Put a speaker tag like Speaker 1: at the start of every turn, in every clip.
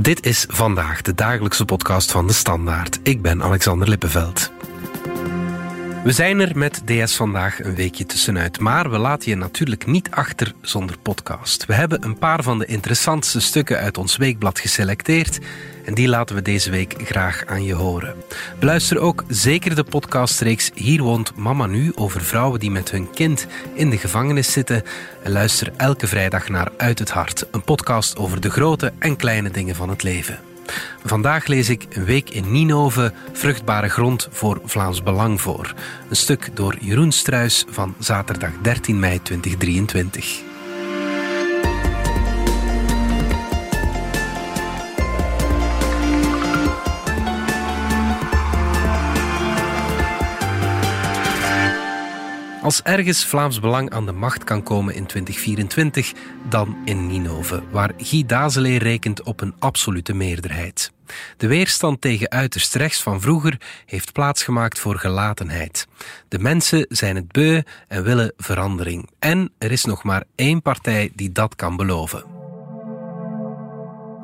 Speaker 1: Dit is vandaag de dagelijkse podcast van de Standaard. Ik ben Alexander Lippenveld. We zijn er met DS vandaag een weekje tussenuit, maar we laten je natuurlijk niet achter zonder podcast. We hebben een paar van de interessantste stukken uit ons weekblad geselecteerd en die laten we deze week graag aan je horen. Beluister ook zeker de podcastreeks Hier woont Mama Nu over vrouwen die met hun kind in de gevangenis zitten. En luister elke vrijdag naar Uit het Hart, een podcast over de grote en kleine dingen van het leven. Vandaag lees ik Een week in Ninove, vruchtbare grond voor Vlaams Belang voor. Een stuk door Jeroen Struis van zaterdag 13 mei 2023. Als ergens Vlaams Belang aan de macht kan komen in 2024, dan in Ninove, waar Guy Dazeleer rekent op een absolute meerderheid. De weerstand tegen uiterst rechts van vroeger heeft plaatsgemaakt voor gelatenheid. De mensen zijn het beu en willen verandering. En er is nog maar één partij die dat kan beloven.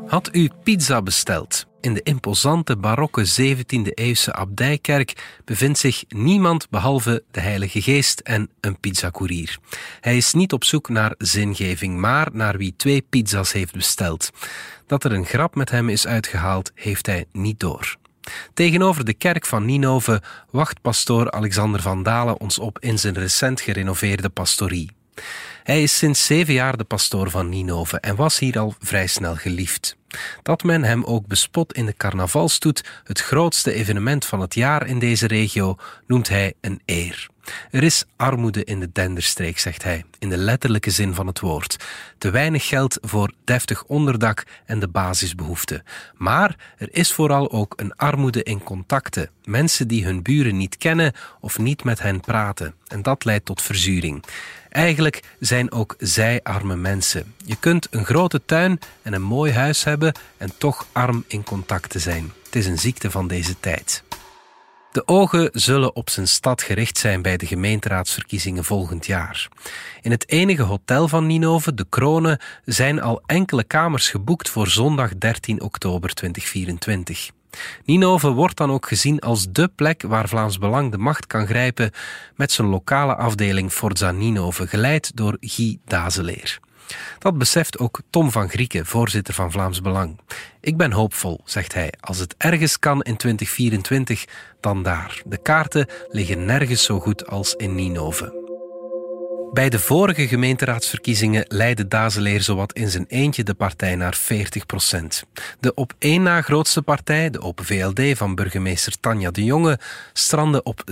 Speaker 1: Had u pizza besteld? In de imposante barokke 17e-eeuwse abdijkerk bevindt zich niemand behalve de Heilige Geest en een pizzacourier. Hij is niet op zoek naar zingeving, maar naar wie twee pizza's heeft besteld. Dat er een grap met hem is uitgehaald, heeft hij niet door. Tegenover de kerk van Ninove wacht pastoor Alexander van Dalen ons op in zijn recent gerenoveerde pastorie. Hij is sinds zeven jaar de pastoor van Ninove en was hier al vrij snel geliefd. Dat men hem ook bespot in de carnavalstoet, het grootste evenement van het jaar in deze regio, noemt hij een eer. Er is armoede in de Denderstreek, zegt hij, in de letterlijke zin van het woord. Te weinig geld voor deftig onderdak en de basisbehoeften. Maar er is vooral ook een armoede in contacten. Mensen die hun buren niet kennen of niet met hen praten. En dat leidt tot verzuring. Eigenlijk zijn ook zij arme mensen. Je kunt een grote tuin en een mooi huis hebben en toch arm in contacten zijn. Het is een ziekte van deze tijd. De ogen zullen op zijn stad gericht zijn bij de gemeenteraadsverkiezingen volgend jaar. In het enige hotel van Ninove, de Kronen, zijn al enkele kamers geboekt voor zondag 13 oktober 2024. Ninove wordt dan ook gezien als dé plek waar Vlaams Belang de macht kan grijpen met zijn lokale afdeling Forza Ninove, geleid door Guy Dazeleer. Dat beseft ook Tom van Grieken, voorzitter van Vlaams Belang. Ik ben hoopvol, zegt hij. Als het ergens kan in 2024, dan daar. De kaarten liggen nergens zo goed als in Ninove. Bij de vorige gemeenteraadsverkiezingen leidde Dazeleer zowat in zijn eentje de partij naar 40 procent. De op één na grootste partij, de Open VLD van burgemeester Tanja de Jonge, strandde op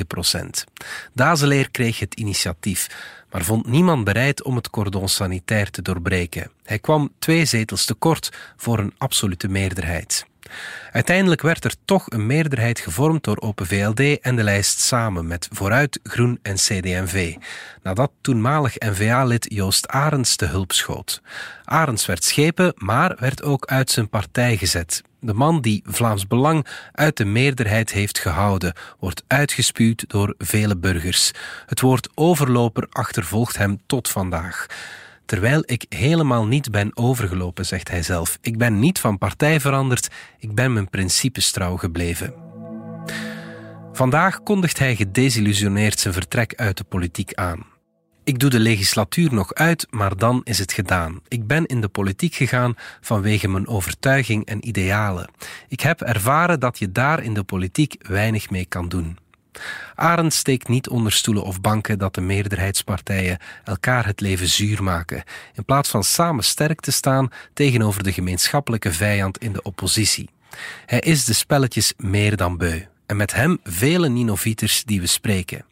Speaker 1: 26,9 procent. Dazeleer kreeg het initiatief, maar vond niemand bereid om het cordon sanitair te doorbreken. Hij kwam twee zetels tekort voor een absolute meerderheid. Uiteindelijk werd er toch een meerderheid gevormd door Open VLD en de lijst samen met Vooruit, Groen en CD&V, nadat toenmalig N-VA-lid Joost Arends te hulp schoot. Arends werd schepen, maar werd ook uit zijn partij gezet. De man die Vlaams Belang uit de meerderheid heeft gehouden, wordt uitgespuwd door vele burgers. Het woord overloper achtervolgt hem tot vandaag. Terwijl ik helemaal niet ben overgelopen, zegt hij zelf. Ik ben niet van partij veranderd, ik ben mijn principes trouw gebleven. Vandaag kondigt hij gedesillusioneerd zijn vertrek uit de politiek aan. Ik doe de legislatuur nog uit, maar dan is het gedaan. Ik ben in de politiek gegaan vanwege mijn overtuiging en idealen. Ik heb ervaren dat je daar in de politiek weinig mee kan doen. Arend steekt niet onder stoelen of banken dat de meerderheidspartijen elkaar het leven zuur maken, in plaats van samen sterk te staan tegenover de gemeenschappelijke vijand in de oppositie. Hij is de spelletjes meer dan beu. En met hem vele Ninovieters die we spreken.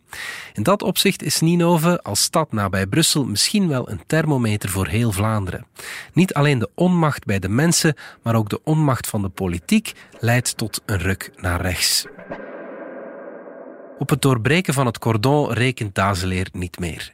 Speaker 1: In dat opzicht is Ninove als stad nabij Brussel misschien wel een thermometer voor heel Vlaanderen. Niet alleen de onmacht bij de mensen, maar ook de onmacht van de politiek leidt tot een ruk naar rechts. Op het doorbreken van het cordon rekent Dazeleer niet meer.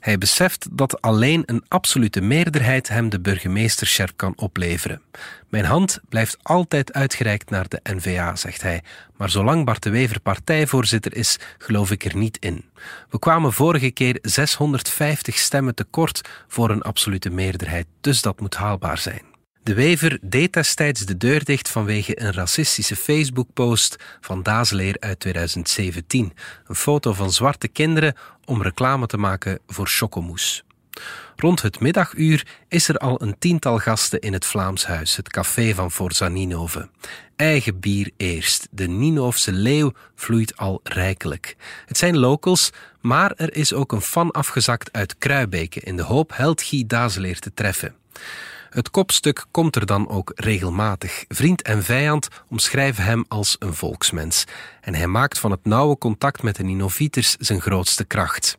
Speaker 1: Hij beseft dat alleen een absolute meerderheid hem de burgemeesterschap kan opleveren. Mijn hand blijft altijd uitgereikt naar de NVA, zegt hij. Maar zolang Bart de Wever partijvoorzitter is, geloof ik er niet in. We kwamen vorige keer 650 stemmen tekort voor een absolute meerderheid, dus dat moet haalbaar zijn. De Wever deed destijds de deur dicht vanwege een racistische Facebook-post van Dazeleer uit 2017. Een foto van zwarte kinderen om reclame te maken voor chocomousse. Rond het middaguur is er al een tiental gasten in het Vlaams Huis, het café van Forza Ninove. Eigen bier eerst. De Ninovse leeuw vloeit al rijkelijk. Het zijn locals, maar er is ook een fan afgezakt uit Kruibeke in de hoop held Guy Dazeleer te treffen. Het kopstuk komt er dan ook regelmatig. Vriend en vijand omschrijven hem als een volksmens. En hij maakt van het nauwe contact met de Ninoviters zijn grootste kracht.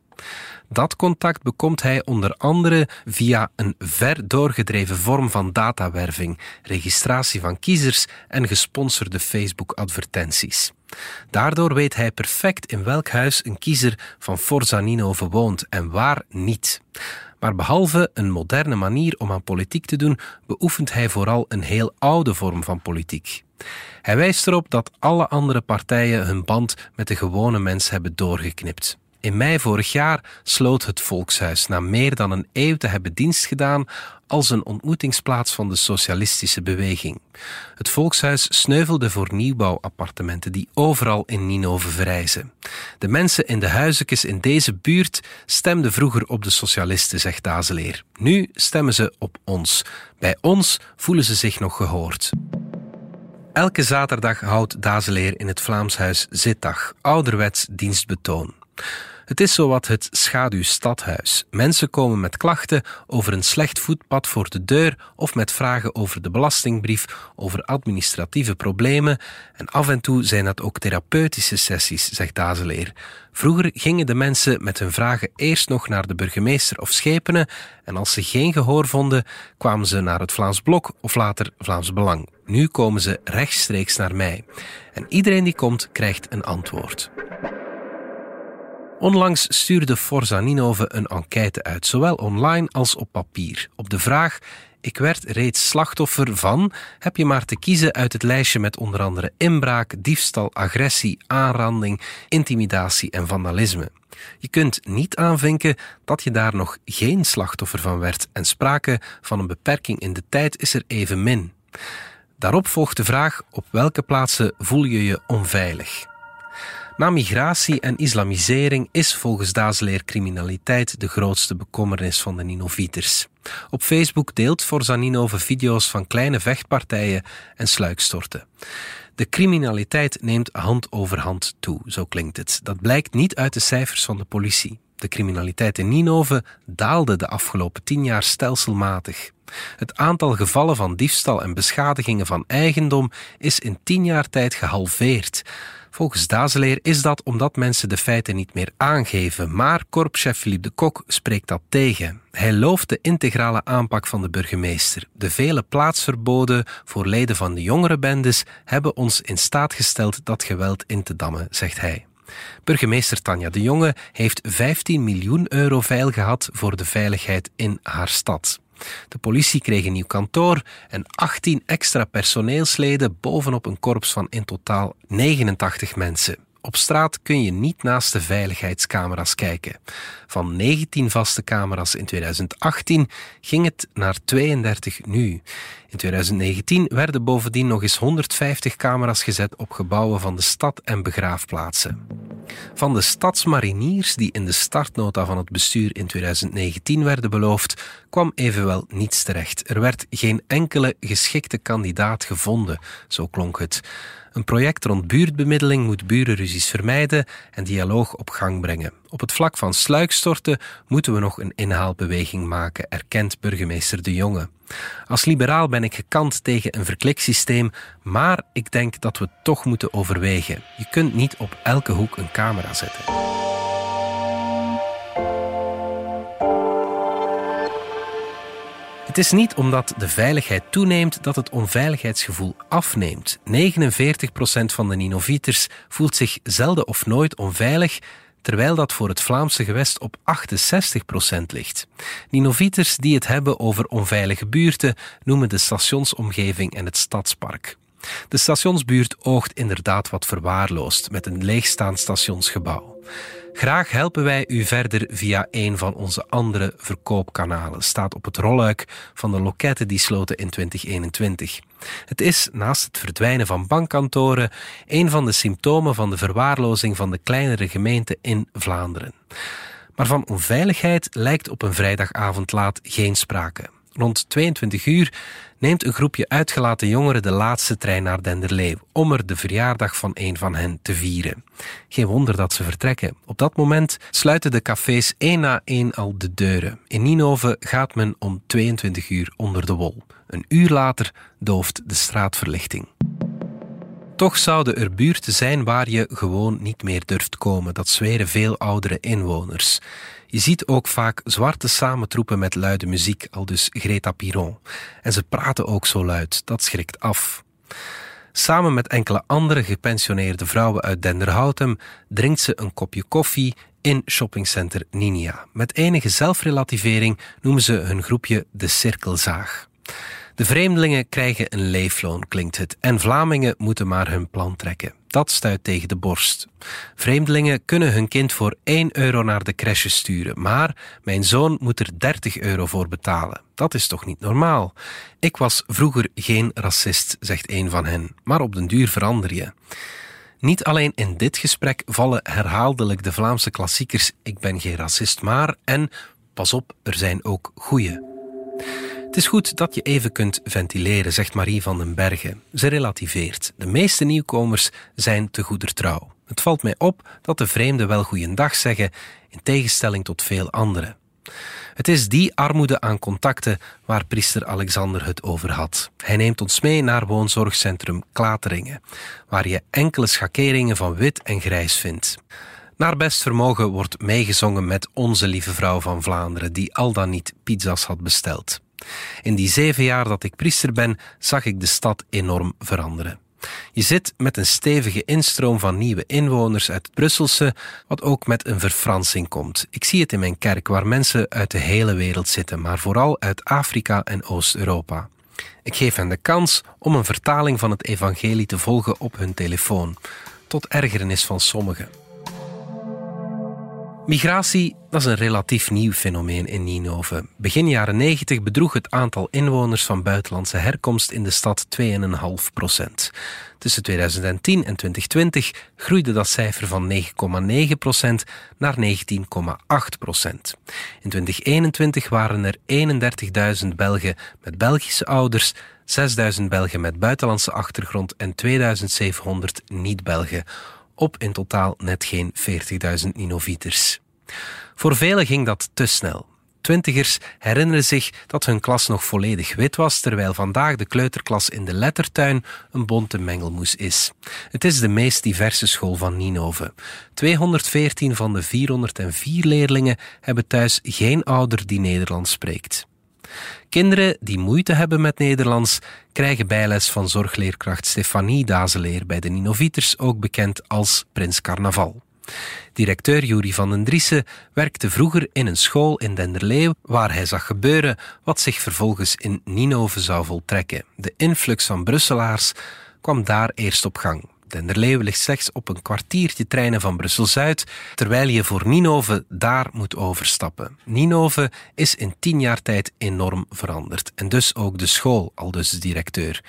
Speaker 1: Dat contact bekomt hij onder andere via een ver doorgedreven vorm van datawerving, registratie van kiezers en gesponsorde Facebook-advertenties. Daardoor weet hij perfect in welk huis een kiezer van Forza Ninove woont en waar niet. Maar behalve een moderne manier om aan politiek te doen, beoefent hij vooral een heel oude vorm van politiek. Hij wijst erop dat alle andere partijen hun band met de gewone mens hebben doorgeknipt. In mei vorig jaar sloot het Volkshuis na meer dan een eeuw te hebben dienst gedaan als een ontmoetingsplaats van de socialistische beweging. Het Volkshuis sneuvelde voor nieuwbouwappartementen die overal in Ninove verrijzen. De mensen in de huizekes in deze buurt stemden vroeger op de socialisten, zegt Dazeleer. Nu stemmen ze op ons. Bij ons voelen ze zich nog gehoord. Elke zaterdag houdt Dazeleer in het Vlaams Huis zitdag, ouderwets dienstbetoon. Het is zowat het schaduwstadhuis. Mensen komen met klachten over een slecht voetpad voor de deur of met vragen over de belastingbrief, over administratieve problemen. En af en toe zijn dat ook therapeutische sessies, zegt Dazeleer. Vroeger gingen de mensen met hun vragen eerst nog naar de burgemeester of schepenen en als ze geen gehoor vonden, kwamen ze naar het Vlaams Blok of later Vlaams Belang. Nu komen ze rechtstreeks naar mij. En iedereen die komt, krijgt een antwoord. Onlangs stuurde Forza Ninove een enquête uit, zowel online als op papier, op de vraag ik werd reeds slachtoffer van, heb je maar te kiezen uit het lijstje met onder andere inbraak, diefstal, agressie, aanranding, intimidatie en vandalisme. Je kunt niet aanvinken dat je daar nog geen slachtoffer van werd en sprake van een beperking in de tijd is er even min. Daarop volgt de vraag op welke plaatsen voel je je onveilig. Na migratie en islamisering is volgens Dazeleer criminaliteit de grootste bekommernis van de Ninoviters. Op Facebook deelt Forza Ninove video's van kleine vechtpartijen en sluikstorten. De criminaliteit neemt hand over hand toe, zo klinkt het. Dat blijkt niet uit de cijfers van de politie. De criminaliteit in Ninove daalde de afgelopen tien jaar stelselmatig. Het aantal gevallen van diefstal en beschadigingen van eigendom is in tien jaar tijd gehalveerd. Volgens Dazeleer is dat omdat mensen de feiten niet meer aangeven, maar korpschef Philippe de Kok spreekt dat tegen. Hij looft de integrale aanpak van de burgemeester. De vele plaatsverboden voor leden van de jongere bendes hebben ons in staat gesteld dat geweld in te dammen, zegt hij. Burgemeester Tanja de Jonge heeft 15 miljoen euro veil gehad voor de veiligheid in haar stad. De politie kreeg een nieuw kantoor en 18 extra personeelsleden bovenop een korps van in totaal 89 mensen. Op straat kun je niet naast de veiligheidscamera's kijken. Van 19 vaste camera's in 2018 ging het naar 32 nu. In 2019 werden bovendien nog eens 150 camera's gezet op gebouwen van de stad en begraafplaatsen. Van de stadsmariniers die in de startnota van het bestuur in 2019 werden beloofd, kwam evenwel niets terecht. Er werd geen enkele geschikte kandidaat gevonden, zo klonk het. Een project rond buurtbemiddeling moet burenruzies vermijden en dialoog op gang brengen. Op het vlak van sluikstorten moeten we nog een inhaalbeweging maken, erkent burgemeester De Jonge. Als liberaal ben ik gekant tegen een verkliksysteem, maar ik denk dat we toch moeten overwegen. Je kunt niet op elke hoek een camera zetten. Het is niet omdat de veiligheid toeneemt dat het onveiligheidsgevoel afneemt. 49% van de Ninoviters voelt zich zelden of nooit onveilig, terwijl dat voor het Vlaamse gewest op 68% ligt. Ninoviters die het hebben over onveilige buurten noemen de stationsomgeving en het stadspark. De stationsbuurt oogt inderdaad wat verwaarloosd met een leegstaand stationsgebouw. Graag helpen wij u verder via een van onze andere verkoopkanalen. Staat op het rolluik van de loketten die sloten in 2021. Het is, naast het verdwijnen van bankkantoren, een van de symptomen van de verwaarlozing van de kleinere gemeenten in Vlaanderen. Maar van onveiligheid lijkt op een vrijdagavond laat geen sprake. Rond 22 uur neemt een groepje uitgelaten jongeren de laatste trein naar Denderleeuw om er de verjaardag van een van hen te vieren. Geen wonder dat ze vertrekken. Op dat moment sluiten de cafés één na één al de deuren. In Ninove gaat men om 22 uur onder de wol. Een uur later dooft de straatverlichting. Toch zouden er buurten zijn waar je gewoon niet meer durft komen. Dat zweren veel oudere inwoners. Je ziet ook vaak zwarte samentroepen met luide muziek, al dus Greta Piron. En ze praten ook zo luid, dat schrikt af. Samen met enkele andere gepensioneerde vrouwen uit Denderhoutem drinkt ze een kopje koffie in shoppingcenter Ninia. Met enige zelfrelativering noemen ze hun groepje de Cirkelzaag. De vreemdelingen krijgen een leefloon, klinkt het, en Vlamingen moeten maar hun plan trekken. Dat stuit tegen de borst. Vreemdelingen kunnen hun kind voor 1 euro naar de crèche sturen, maar mijn zoon moet er 30 euro voor betalen. Dat is toch niet normaal? Ik was vroeger geen racist, zegt een van hen, maar op den duur verander je. Niet alleen in dit gesprek vallen herhaaldelijk de Vlaamse klassiekers Ik ben geen racist, maar en pas op, er zijn ook goeie. Het is goed dat je even kunt ventileren, zegt Marie van den Bergen. Ze relativeert. De meeste nieuwkomers zijn te goeder trouw. Het valt mij op dat de vreemden wel goeiedag zeggen, in tegenstelling tot veel anderen. Het is die armoede aan contacten waar priester Alexander het over had. Hij neemt ons mee naar woonzorgcentrum Klateringen, waar je enkele schakeringen van wit en grijs vindt. Naar best vermogen wordt meegezongen met Onze Lieve Vrouw van Vlaanderen, die al dan niet pizza's had besteld. In die zeven jaar dat ik priester ben, zag ik de stad enorm veranderen. Je zit met een stevige instroom van nieuwe inwoners uit Brusselse, wat ook met een verfransing komt. Ik zie het in mijn kerk, waar mensen uit de hele wereld zitten, maar vooral uit Afrika en Oost-Europa. Ik geef hen de kans om een vertaling van het evangelie te volgen op hun telefoon, tot ergernis van sommigen. Migratie is een relatief nieuw fenomeen in Ninove. Begin jaren 90 bedroeg het aantal inwoners van buitenlandse herkomst in de stad 2,5 procent. Tussen 2010 en 2020 groeide dat cijfer van 9,9 procent naar 19,8 procent. In 2021 waren er 31.000 Belgen met Belgische ouders, 6.000 Belgen met buitenlandse achtergrond en 2.700 niet-Belgen op in totaal net geen 40.000 Ninovieters. Voor velen ging dat te snel. Twintigers herinneren zich dat hun klas nog volledig wit was, terwijl vandaag de kleuterklas in de lettertuin een bonte mengelmoes is. Het is de meest diverse school van Ninove. 214 van de 404 leerlingen hebben thuis geen ouder die Nederlands spreekt. Kinderen die moeite hebben met Nederlands krijgen bijles van zorgleerkracht Stefanie Dazeleer bij de Ninovieters, ook bekend als Prins Carnaval. Directeur Jury van den Driessen werkte vroeger in een school in Denderleeuw waar hij zag gebeuren wat zich vervolgens in Ninove zou voltrekken. De influx van Brusselaars kwam daar eerst op gang. Denderleeuw ligt slechts op een kwartiertje treinen van Brussel-Zuid, terwijl je voor Ninove daar moet overstappen. Ninove is in tien jaar tijd enorm veranderd en dus ook de school, al dus de directeur.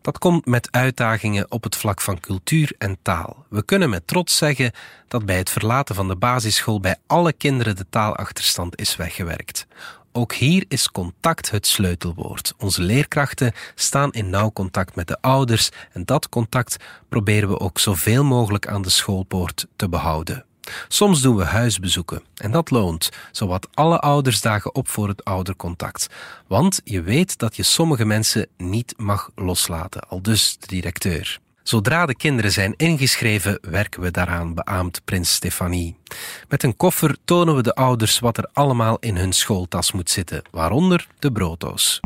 Speaker 1: Dat komt met uitdagingen op het vlak van cultuur en taal. We kunnen met trots zeggen dat bij het verlaten van de basisschool bij alle kinderen de taalachterstand is weggewerkt. Ook hier is contact het sleutelwoord. Onze leerkrachten staan in nauw contact met de ouders en dat contact proberen we ook zoveel mogelijk aan de schoolpoort te behouden. Soms doen we huisbezoeken en dat loont, zowat alle ouders dagen op voor het oudercontact. Want je weet dat je sommige mensen niet mag loslaten, al dus de directeur. Zodra de kinderen zijn ingeschreven, werken we daaraan, beaamt prins Stefanie. Met een koffer tonen we de ouders wat er allemaal in hun schooltas moet zitten, waaronder de brooddoos.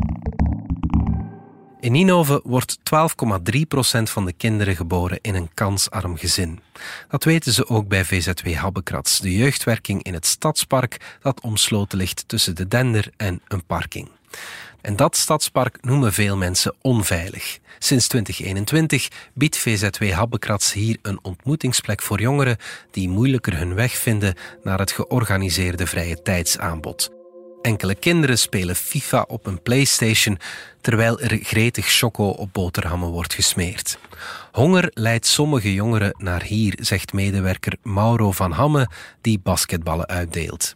Speaker 1: In Ninove wordt 12,3% van de kinderen geboren in een kansarm gezin. Dat weten ze ook bij VZW Habbekrats, de jeugdwerking in het stadspark dat omsloten ligt tussen de Dender en een parking. En dat stadspark noemen veel mensen onveilig. Sinds 2021 biedt VZW Habbekrats hier een ontmoetingsplek voor jongeren die moeilijker hun weg vinden naar het georganiseerde vrije tijdsaanbod. Enkele kinderen spelen FIFA op een PlayStation terwijl er gretig choco op boterhammen wordt gesmeerd. Honger leidt sommige jongeren naar hier, zegt medewerker Mauro van Hamme, die basketballen uitdeelt.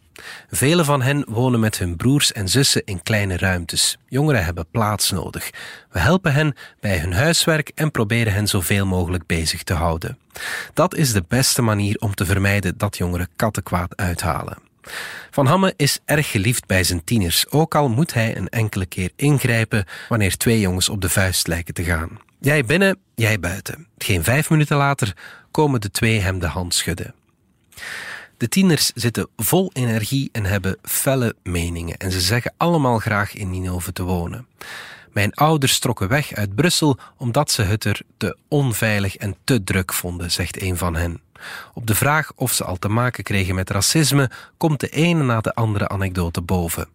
Speaker 1: Vele van hen wonen met hun broers en zussen in kleine ruimtes. Jongeren hebben plaats nodig. We helpen hen bij hun huiswerk en proberen hen zoveel mogelijk bezig te houden. Dat is de beste manier om te vermijden dat jongeren kattenkwaad uithalen. Van Hamme is erg geliefd bij zijn tieners, ook al moet hij een enkele keer ingrijpen wanneer twee jongens op de vuist lijken te gaan. Jij binnen, jij buiten. Geen vijf minuten later komen de twee hem de hand schudden. De tieners zitten vol energie en hebben felle meningen en ze zeggen allemaal graag in Ninove te wonen. Mijn ouders trokken weg uit Brussel omdat ze het er te onveilig en te druk vonden, zegt een van hen. Op de vraag of ze al te maken kregen met racisme, komt de ene na de andere anekdote boven.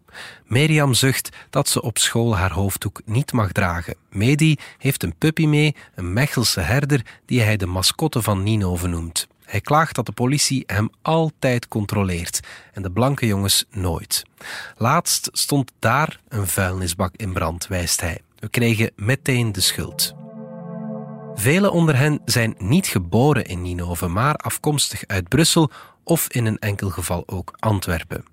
Speaker 1: Mirjam zucht dat ze op school haar hoofddoek niet mag dragen. Medi heeft een puppy mee, een Mechelse herder, die hij de mascotte van Ninove noemt. Hij klaagt dat de politie hem altijd controleert en de blanke jongens nooit. Laatst stond daar een vuilnisbak in brand, wijst hij. We kregen meteen de schuld. Velen onder hen zijn niet geboren in Ninove, maar afkomstig uit Brussel of in een enkel geval ook Antwerpen.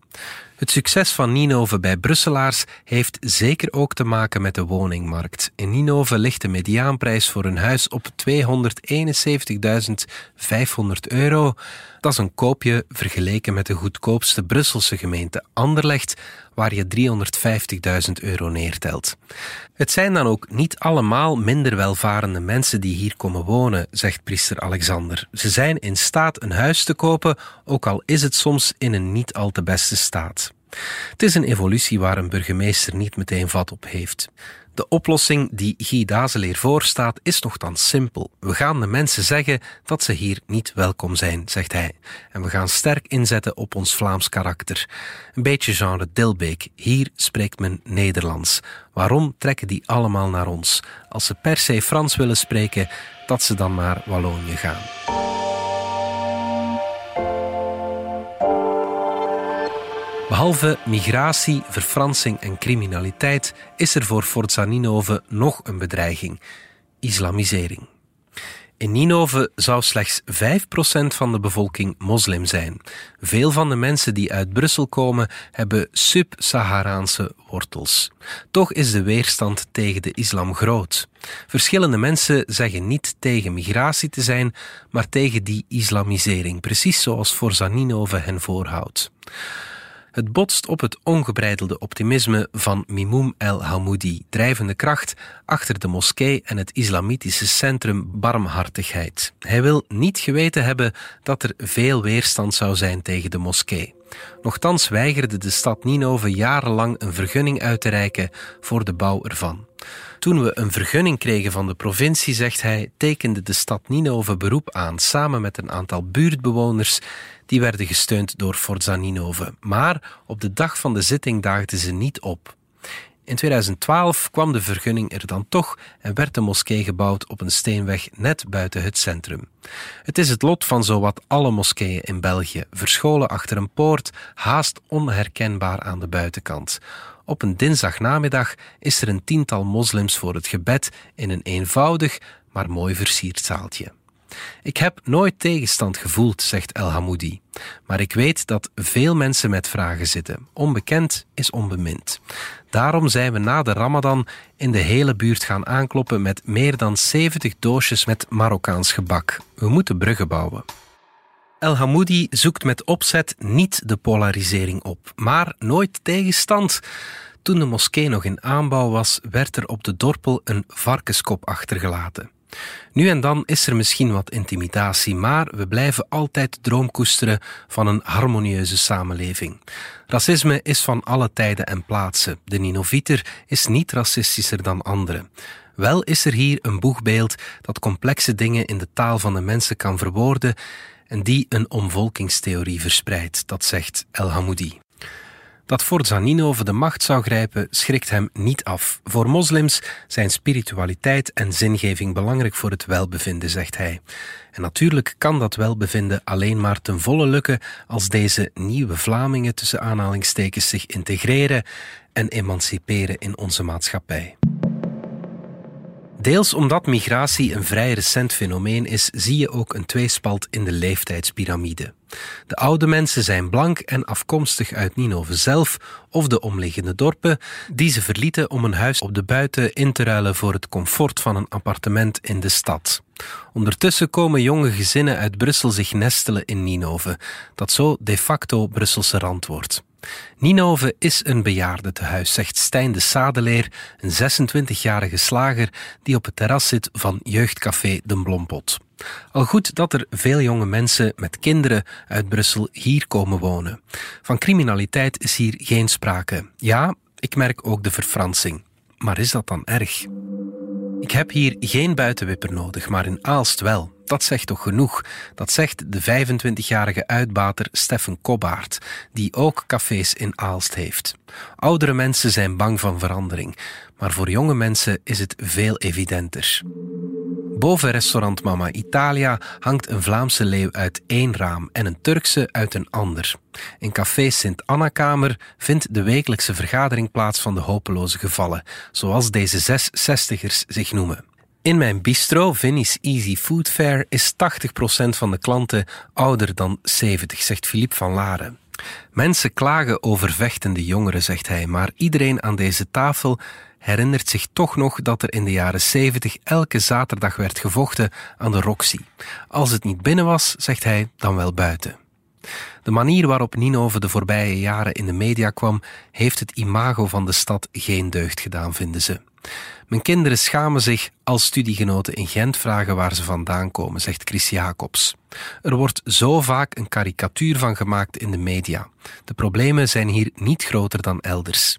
Speaker 1: Het succes van Ninove bij Brusselaars heeft zeker ook te maken met de woningmarkt. In Ninove ligt de mediaanprijs voor een huis op 271.500 euro. Dat is een koopje vergeleken met de goedkoopste Brusselse gemeente Anderlecht, waar je 350.000 euro neertelt. Het zijn dan ook niet allemaal minder welvarende mensen die hier komen wonen, zegt priester Alexander. Ze zijn in staat een huis te kopen, ook al is het soms in een niet al te beste staat. Het is een evolutie waar een burgemeester niet meteen vat op heeft. De oplossing die Guy Dazeleer voorstaat is nogthans simpel. We gaan de mensen zeggen dat ze hier niet welkom zijn, zegt hij. En we gaan sterk inzetten op ons Vlaams karakter. Een beetje genre Dilbeek. Hier spreekt men Nederlands. Waarom trekken die allemaal naar ons? Als ze per se Frans willen spreken, dat ze dan naar Wallonië gaan. Behalve migratie, verfransing en criminaliteit is er voor Forza Ninove nog een bedreiging: islamisering. In Ninove zou slechts 5% van de bevolking moslim zijn. Veel van de mensen die uit Brussel komen hebben sub-Saharaanse wortels. Toch is de weerstand tegen de islam groot. Verschillende mensen zeggen niet tegen migratie te zijn, maar tegen die islamisering, precies zoals Forza Ninove hen voorhoudt. Het botst op het ongebreidelde optimisme van Mimoum El Hamoudi, drijvende kracht achter de moskee en het islamitische centrum Barmhartigheid. Hij wil niet geweten hebben dat er veel weerstand zou zijn tegen de moskee. Nochtans weigerde de stad Ninove jarenlang een vergunning uit te reiken voor de bouw ervan. Toen we een vergunning kregen van de provincie, zegt hij, tekende de stad Ninove beroep aan samen met een aantal buurtbewoners die werden gesteund door Forza Ninove. Maar op de dag van de zitting daagden ze niet op. In 2012 kwam de vergunning er dan toch en werd de moskee gebouwd op een steenweg net buiten het centrum. Het is het lot van zowat alle moskeeën in België, verscholen achter een poort, haast onherkenbaar aan de buitenkant. Op een dinsdagnamiddag is er een tiental moslims voor het gebed in een eenvoudig, maar mooi versierd zaaltje. Ik heb nooit tegenstand gevoeld, zegt El Hamoudi. Maar ik weet dat veel mensen met vragen zitten. Onbekend is onbemind. Daarom zijn we na de Ramadan in de hele buurt gaan aankloppen met meer dan 70 doosjes met Marokkaans gebak. We moeten bruggen bouwen. El Hamoudi zoekt met opzet niet de polarisering op, maar nooit tegenstand. Toen de moskee nog in aanbouw was, werd er op de dorpel een varkenskop achtergelaten. Nu en dan is er misschien wat intimidatie, maar we blijven altijd droomkoesteren van een harmonieuze samenleving. Racisme is van alle tijden en plaatsen. De Ninovieter is niet racistischer dan anderen. Wel is er hier een boegbeeld dat complexe dingen in de taal van de mensen kan verwoorden en die een omvolkingstheorie verspreidt, dat zegt El Hamoudi. Dat Forza Ninove de macht zou grijpen, schrikt hem niet af. Voor moslims zijn spiritualiteit en zingeving belangrijk voor het welbevinden, zegt hij. En natuurlijk kan dat welbevinden alleen maar ten volle lukken als deze nieuwe Vlamingen tussen aanhalingstekens zich integreren en emanciperen in onze maatschappij. Deels omdat migratie een vrij recent fenomeen is, zie je ook een tweespalt in de leeftijdspyramide. De oude mensen zijn blank en afkomstig uit Ninove zelf of de omliggende dorpen, die ze verlieten om een huis op de buiten in te ruilen voor het comfort van een appartement in de stad. Ondertussen komen jonge gezinnen uit Brussel zich nestelen in Ninove, dat zo de facto Brusselse rand wordt. Ninove is een bejaardentehuis, zegt Stijn de Sadeleer, een 26-jarige slager die op het terras zit van jeugdcafé De Blompot. Al goed dat er veel jonge mensen met kinderen uit Brussel hier komen wonen. Van criminaliteit is hier geen sprake. Ja, ik merk ook de verfransing. Maar is dat dan erg? Ik heb hier geen buitenwipper nodig, maar in Aalst wel. Dat zegt toch genoeg? Dat zegt de 25-jarige uitbater Steffen Kobbaert, die ook cafés in Aalst heeft. Oudere mensen zijn bang van verandering, maar voor jonge mensen is het veel evidenter. Boven restaurant Mama Italia hangt een Vlaamse leeuw uit één raam en een Turkse uit een ander. In café Sint-Anna-kamer vindt de wekelijkse vergadering plaats van de hopeloze gevallen, zoals deze zes zestigers zich noemen. In mijn bistro, Vinnie's Easy Food Fair, is 80% van de klanten ouder dan 70, zegt Philippe van Laren. Mensen klagen over vechtende jongeren, zegt hij, maar iedereen aan deze tafel herinnert zich toch nog dat er in de jaren 70 elke zaterdag werd gevochten aan de Roxy. Als het niet binnen was, zegt hij, dan wel buiten. De manier waarop Ninove de voorbije jaren in de media kwam, heeft het imago van de stad geen deugd gedaan, vinden ze. Mijn kinderen schamen zich als studiegenoten in Gent vragen waar ze vandaan komen, zegt Chris Jacobs. Er wordt zo vaak een karikatuur van gemaakt in de media. De problemen zijn hier niet groter dan elders.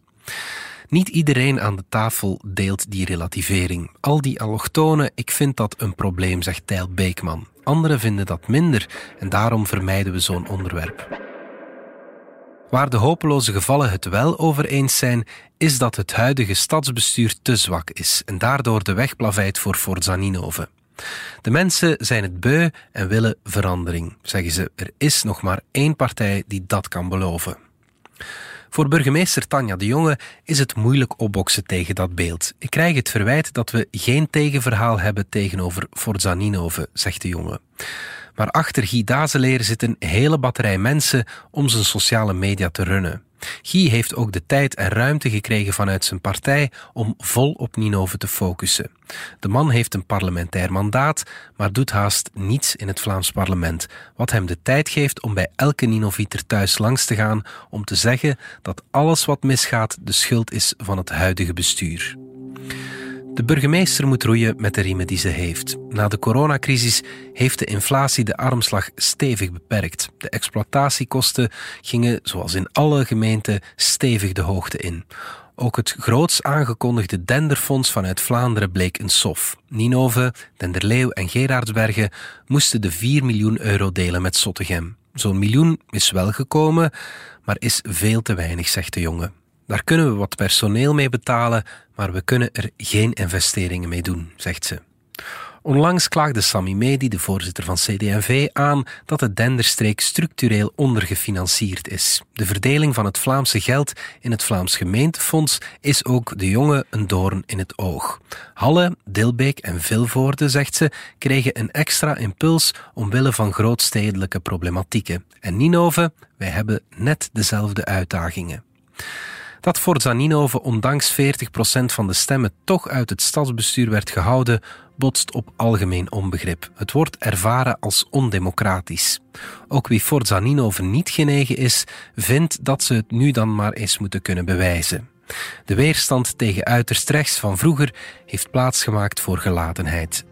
Speaker 1: Niet iedereen aan de tafel deelt die relativering. Al die allochtonen, ik vind dat een probleem, zegt Tijl Beekman. Anderen vinden dat minder en daarom vermijden we zo'n onderwerp. Waar de hopeloze gevallen het wel over eens zijn, is dat het huidige stadsbestuur te zwak is en daardoor de weg plaveit voor Forza Ninove. De mensen zijn het beu en willen verandering, zeggen ze. Er is nog maar één partij die dat kan beloven. Voor burgemeester Tanja de Jonge is het moeilijk opboksen tegen dat beeld. Ik krijg het verwijt dat we geen tegenverhaal hebben tegenover Forza Ninove, zegt de jonge. Maar achter Guy Dazeleer zit een hele batterij mensen om zijn sociale media te runnen. Guy heeft ook de tijd en ruimte gekregen vanuit zijn partij om vol op Ninove te focussen. De man heeft een parlementair mandaat, maar doet haast niets in het Vlaams parlement, wat hem de tijd geeft om bij elke Ninovieter thuis langs te gaan om te zeggen dat alles wat misgaat de schuld is van het huidige bestuur. De burgemeester moet roeien met de riemen die ze heeft. Na de coronacrisis heeft de inflatie de armslag stevig beperkt. De exploitatiekosten gingen, zoals in alle gemeenten, stevig de hoogte in. Ook het groots aangekondigde Denderfonds vanuit Vlaanderen bleek een sof. Ninove, Denderleeuw en Gerardsbergen moesten de 4 miljoen euro delen met Sottegem. Zo'n miljoen is wel gekomen, maar is veel te weinig, zegt de jongen. Daar kunnen we wat personeel mee betalen, maar we kunnen er geen investeringen mee doen, zegt ze. Onlangs klaagde Sami Medi, de voorzitter van CD&V, aan dat de Denderstreek structureel ondergefinancierd is. De verdeling van het Vlaamse geld in het Vlaams gemeentefonds is ook de jongen een doorn in het oog. Halle, Dilbeek en Vilvoorde, zegt ze, kregen een extra impuls omwille van grootstedelijke problematieken. En Ninove, wij hebben net dezelfde uitdagingen. Dat Forza Ninove ondanks 40% van de stemmen toch uit het stadsbestuur werd gehouden, botst op algemeen onbegrip. Het wordt ervaren als ondemocratisch. Ook wie Forza Ninove niet genegen is, vindt dat ze het nu dan maar eens moeten kunnen bewijzen. De weerstand tegen uiterst rechts van vroeger heeft plaatsgemaakt voor gelatenheid.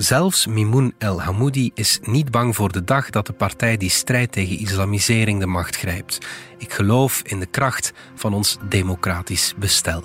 Speaker 1: Zelfs Mimoun El Hamoudi is niet bang voor de dag dat de partij die strijdt tegen islamisering de macht grijpt. Ik geloof in de kracht van ons democratisch bestel.